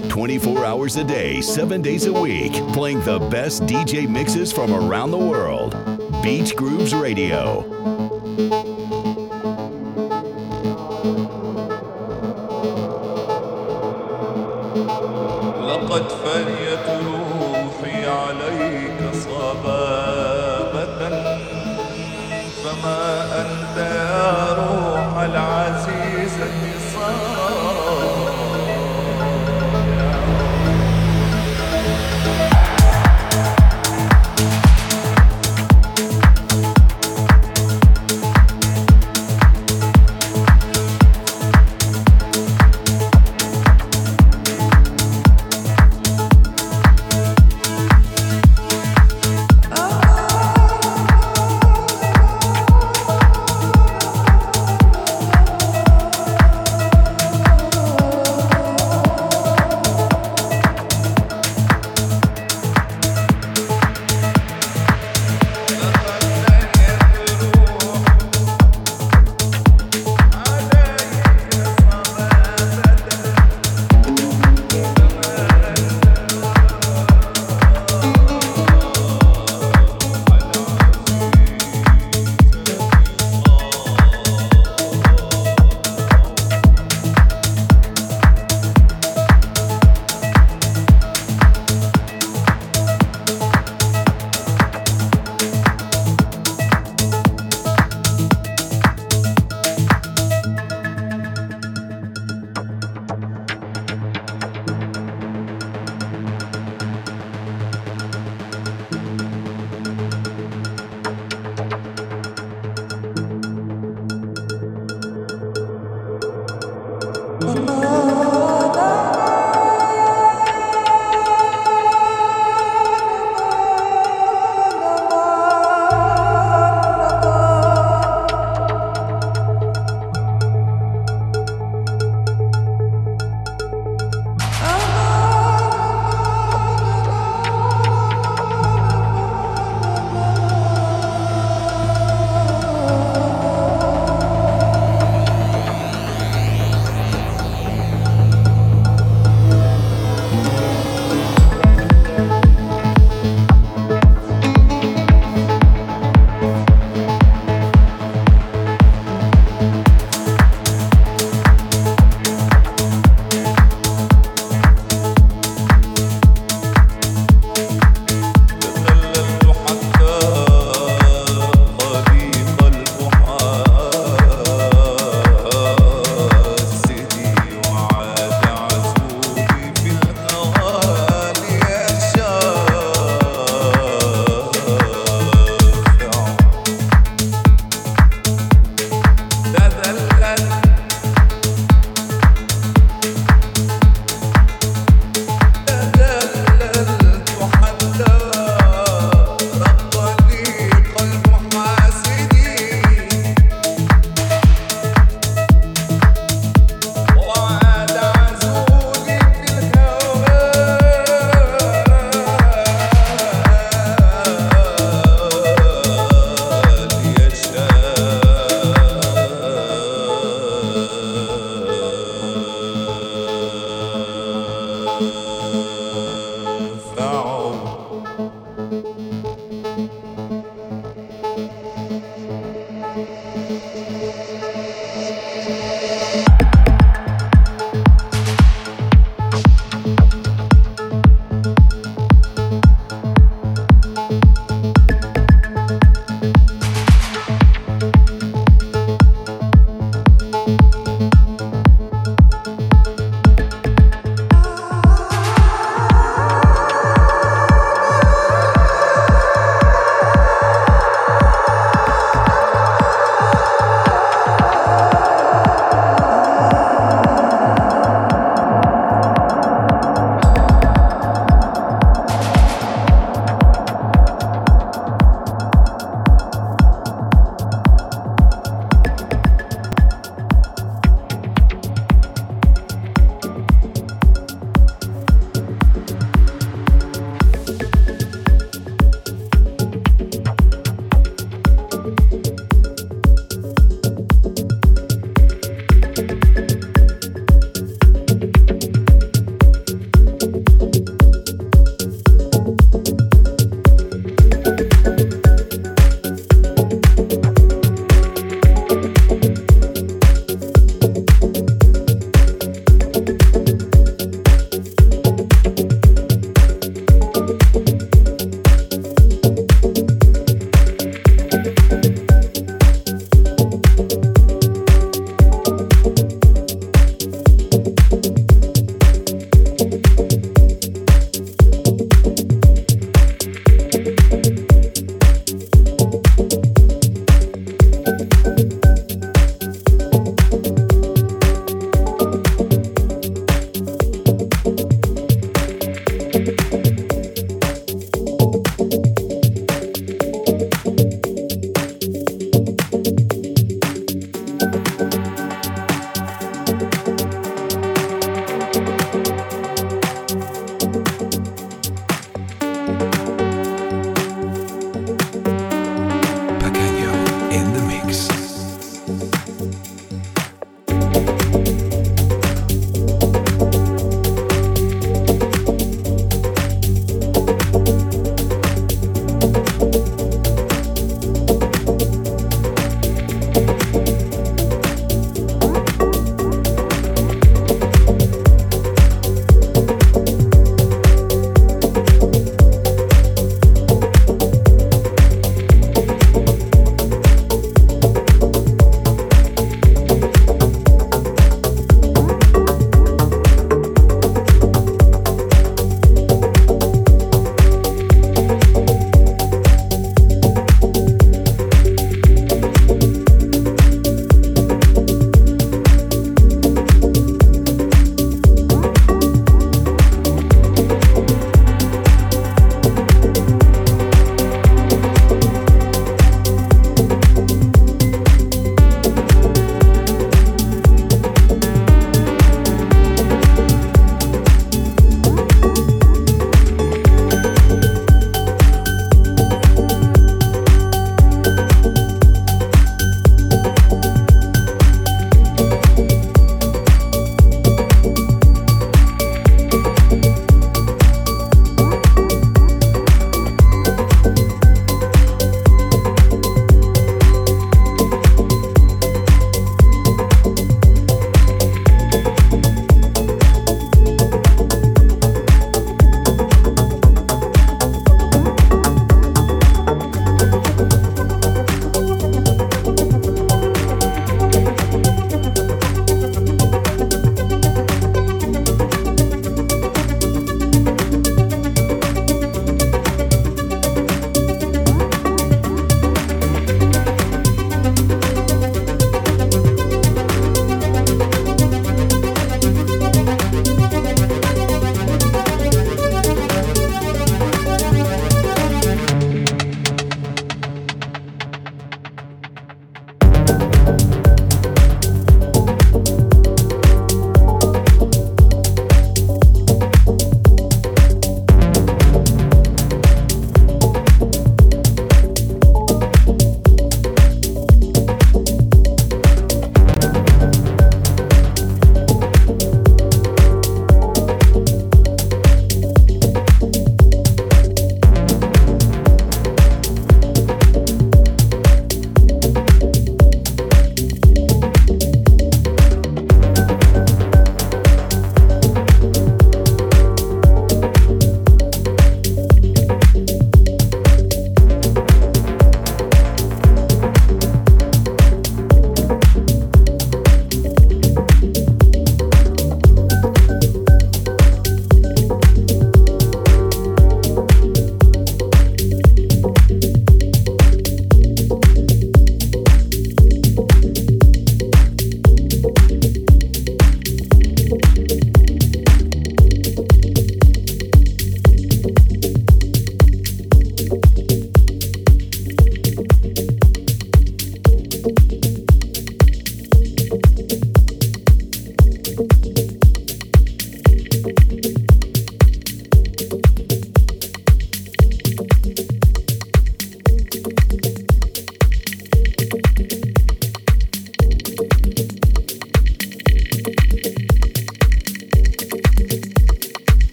24 hours a day, seven days a week, playing the best DJ mixes from around the world. Beach Grooves Radio. لقد فنيت روحي عليك صبابة فما أنت يا روح العالم